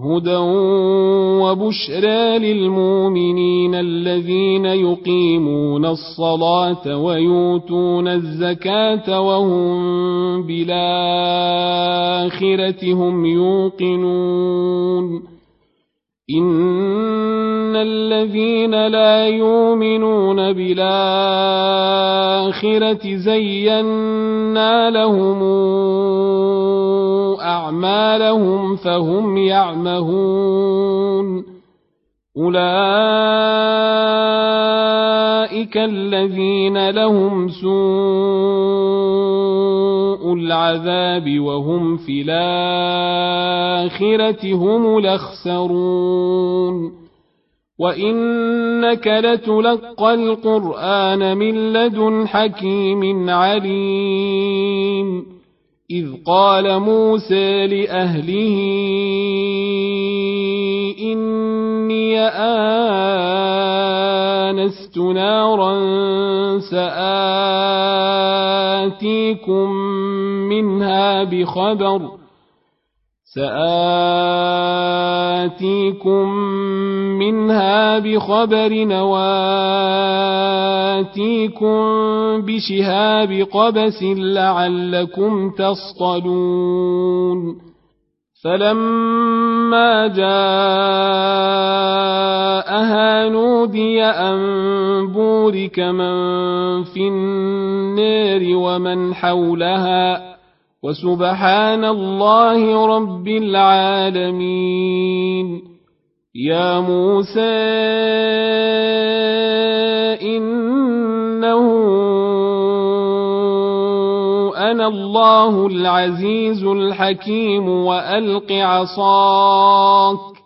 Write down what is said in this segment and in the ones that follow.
هدى وبشرى للمؤمنين الذين يقيمون الصلاة ويؤتون الزكاة وهم بالآخرة هم يوقنون. إن الذين لا يؤمنون بالآخرة زينا لهم أعمالهم فهم يعمهون. أولئك الذين لهم سوء العذاب وهم في الآخرة هم الأخسرون. وإنك لتلقى القرآن من لدن حكيم عليم. إذ قال موسى لأهله إني آنست نارا سآتيكم منها بخبر سآتيكم منها بخبر وآتيكم بشهاب قبس لعلكم تصطلون. فلما جاءها نودي أن بورك من في النار ومن حولها وسبحان الله رب العالمين. يا موسى إنه أنا الله العزيز الحكيم وألق عصاك.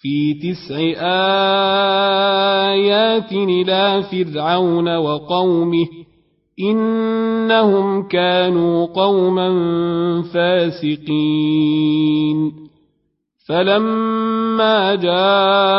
في تسع آيات إلى فرعون وقومه إنهم كانوا قوما فاسقين. فلما جاءتهم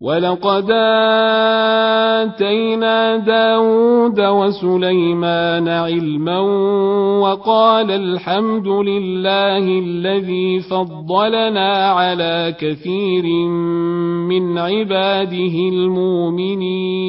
ولقد آتينا داود وسليمان علما وقال الحمد لله الذي فضلنا على كثير من عباده المؤمنين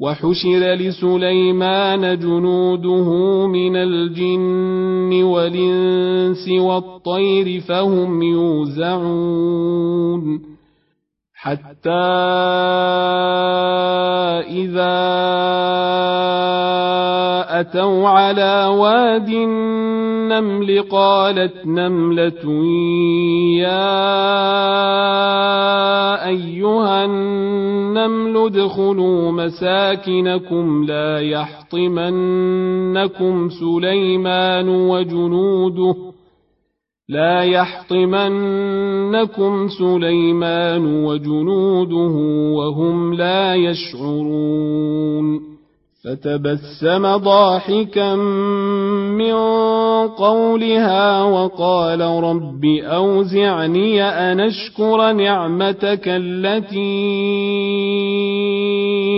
وحشر لسليمان جنوده من الجن والإنس والطير فهم يوزعون حتى إذا أتوا على واد النمل قالت نملة يا أيها النمل ادخلوا مساكنكم لا يحطمنكم سليمان وجنوده لا يحطمنكم سليمان وجنوده وهم لا يشعرون. فتبسم ضاحكا من قولها وقال رب أوزعني أن أشكر نعمتك التي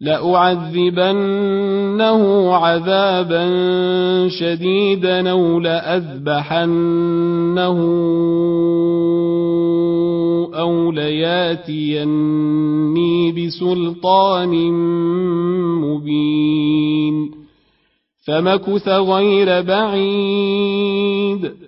لأعذبنه عذابا شديدا أو لأذبحنه أو لياتيني بسلطان مبين. فمكث غير بعيد.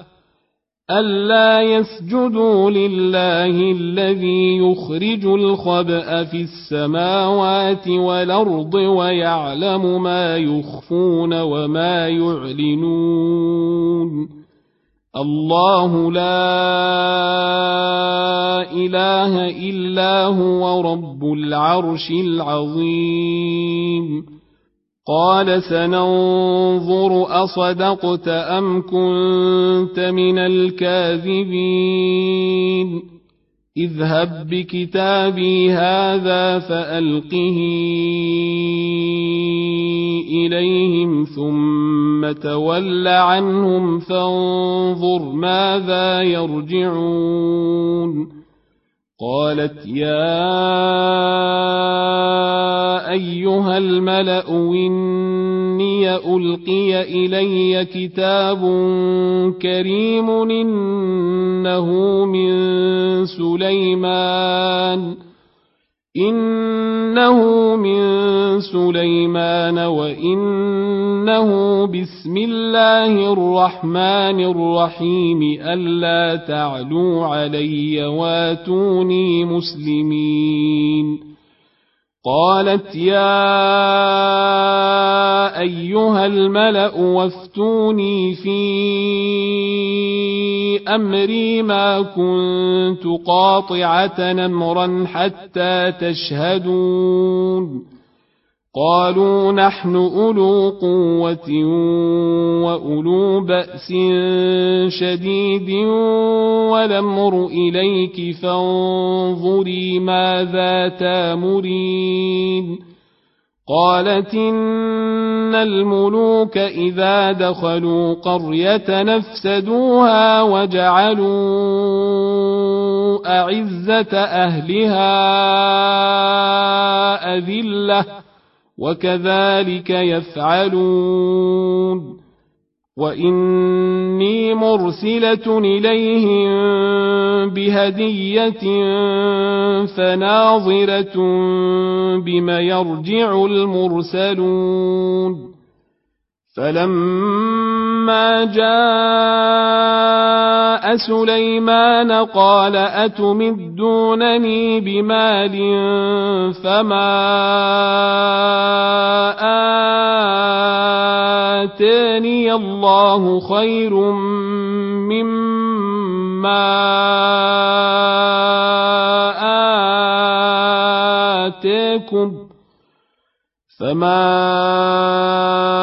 ألا يسجدوا لله الذي يخرج الخبأ في السماوات والأرض ويعلم ما يخفون وما يعلنون الله لا اله الا هو رب العرش العظيم قال سننظر أصدقت أم كنت من الكاذبين. اذهب بكتابي هذا فألقه إليهم ثم تول عنهم فانظر ماذا يرجعون. قالت يا أيها الملأ إني ألقي إلي كتاب كريم إنه من سليمان إنه من سليمان وإنه بسم الله الرحمن الرحيم ألا تعلوا علي واتوني مسلمين قالت يا أيها الملأ وافتوني في أمري ما كنت قاطعة امرا حتى تشهدون. قالوا نحن أولو قوة وأولو بأس شديد والأمر إليك فانظري ماذا تامرين قالت إن الملوك إذا دخلوا قرية نفسدوها وجعلوا أعزة أهلها أذلة وكذلك يفعلون. وإني مرسلة إليهم بهدية فناظرة بم يرجع المرسلون. فلما جاء سليمان قال أتمدونني بمال فما آتاني الله خير مما آتيكم فما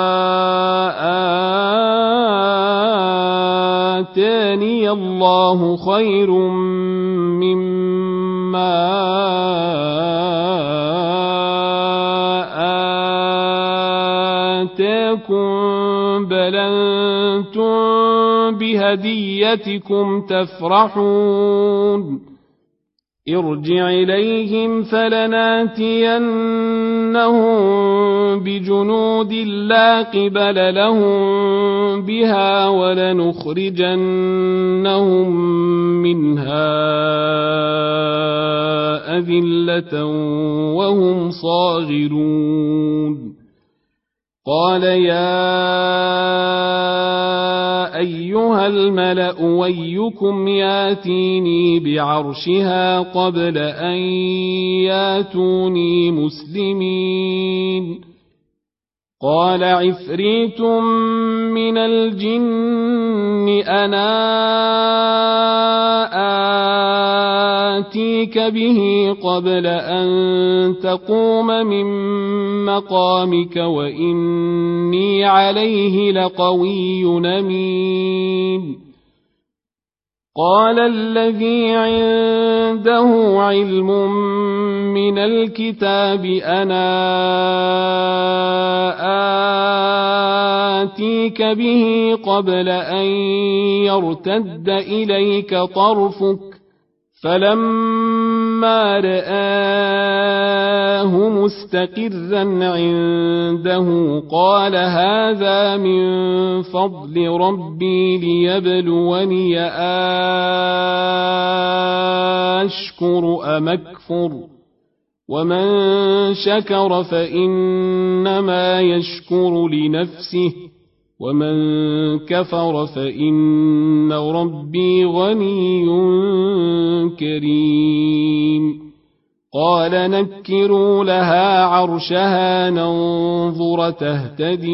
آتاني الله خير مما آتاكم بل أنتم بهديتكم تفرحون ارجع إليهم فلناتينهم بجنود لا قبل لهم بها ولنخرجنهم منها أذلة وهم صاغرون. قال يا أيها الملأ ويكم ياتيني بعرشها قبل أن ياتوني مسلمين. قال عفريت من الجن أنا آتيك به قبل أن تقوم من مقامك وإني عليه لقوي أمين قال الذي عنده علم من الكتاب أنا آتيك به قبل أن يرتد إليك طرفك فلما رآه مستقرا عنده قال هذا من فضل ربي ليبلوني أشكر أم أكفر ومن شكر فإنما يشكر لنفسه ومن كفر فإن ربي غني كريم قال نكروا لها عرشها ننظر تهتدي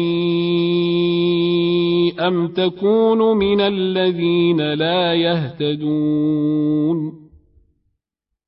أم تكون من الذين لا يهتدون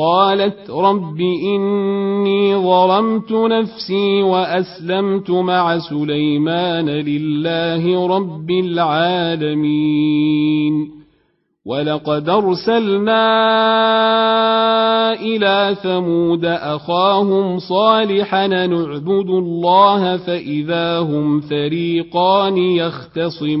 قالت رب إني ظلمت نفسي وأسلمت مع سليمان لله رب العالمين. ولقد أرسلنا إلى ثمود أخاهم صالحا نعبد الله فإذا هم فريقان يختصمون.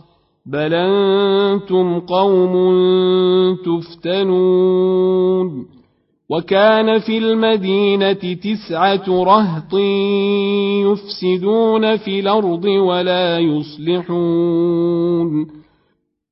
بل أنتم قوم تفتنون وكان في المدينة تسعه رهط يفسدون في الأرض ولا يصلحون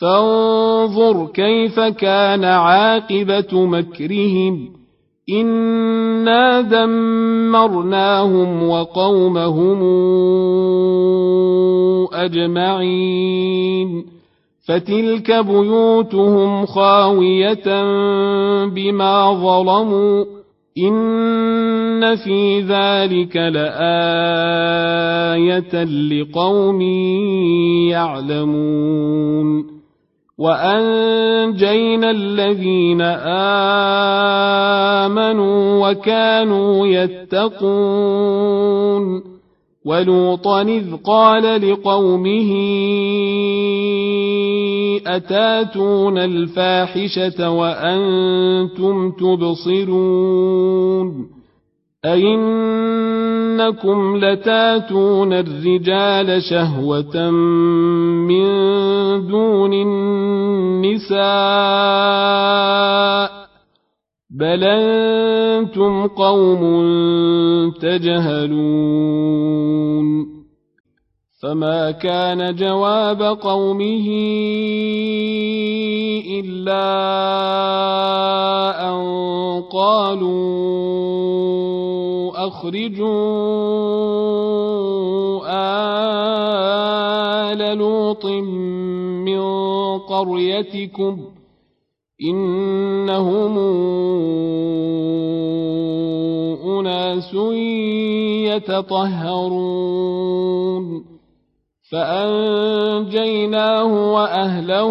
فانظر كيف كان عاقبة مكرهم. إنا دمرناهم وقومهم أجمعين. فتلك بيوتهم خاوية بما ظلموا. إن في ذلك لآية لقوم يعلمون. وأنجينا الذين آمنوا وكانوا يتقون ولوطا إذ قال لقومه أتاتون الفاحشة وأنتم تبصرون أئنكم لتاتون الرجال شهوة من دون النساء بل أنتم قوم تجهلون فما كان جواب قومه إلا أخرجوا آل لوط من قريتكم إنهم أناس يتطهرون فأنجيناه وأهله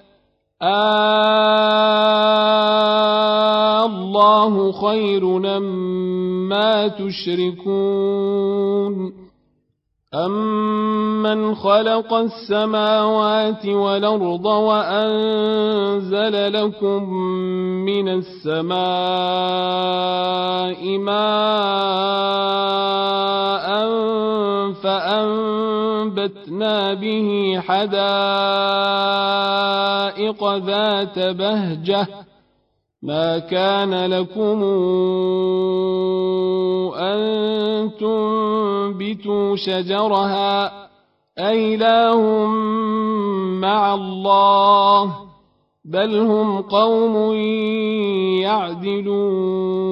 الله خير مما تشركون. أمن خلق السماوات والأرض وأنزل لكم من السماء ماء فأنبتنا به حدائق ذات بهجة ما كان لكم أن تنبتوا شجرها أإله مع الله بل هم قوم يعدلون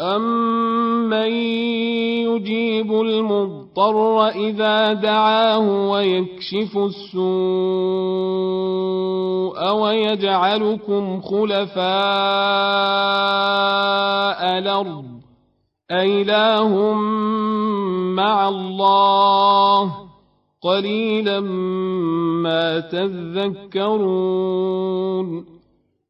أمن يجيب المضطر إذا دعاه ويكشف السوء ويجعلكم خلفاء الأرض أإله مع الله قليلا ما تذكرون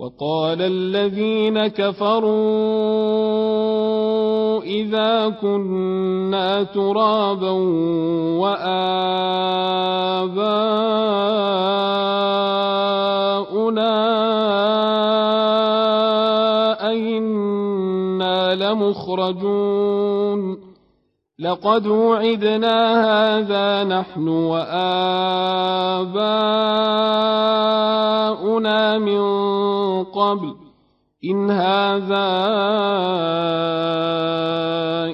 وقال الذين كفروا إذا كنا ترابا وآباؤنا أئنا لمخرجون لقد وعدنا هذا نحن وآباؤنا من قبل. إن هذا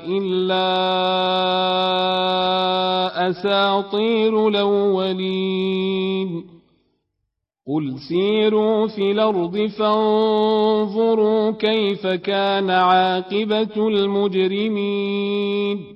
إلا أساطير الأولين. قل سيروا في الأرض فانظروا كيف كان عاقبة المجرمين.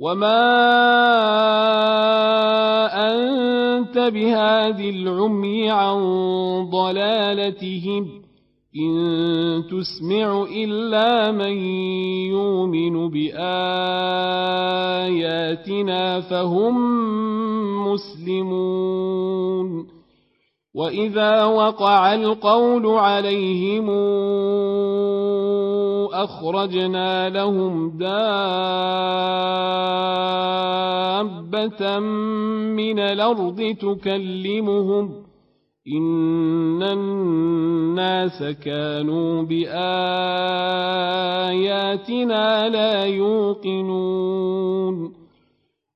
وما أنت بهاد العمي عن ضلالتهم إن تسمع إلا من يؤمن بآياتنا فهم مسلمون وإذا وقع القول عليهم أخرجنا لهم دابة من الأرض تكلمهم إن الناس كانوا بآياتنا لا يوقنون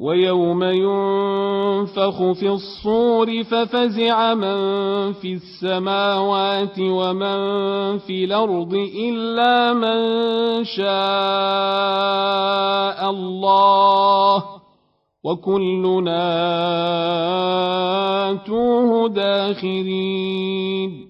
ويوم ينفخ في الصور ففزع من في السماوات ومن في الأرض إلا من شاء الله وكلنا آتوه داخرين.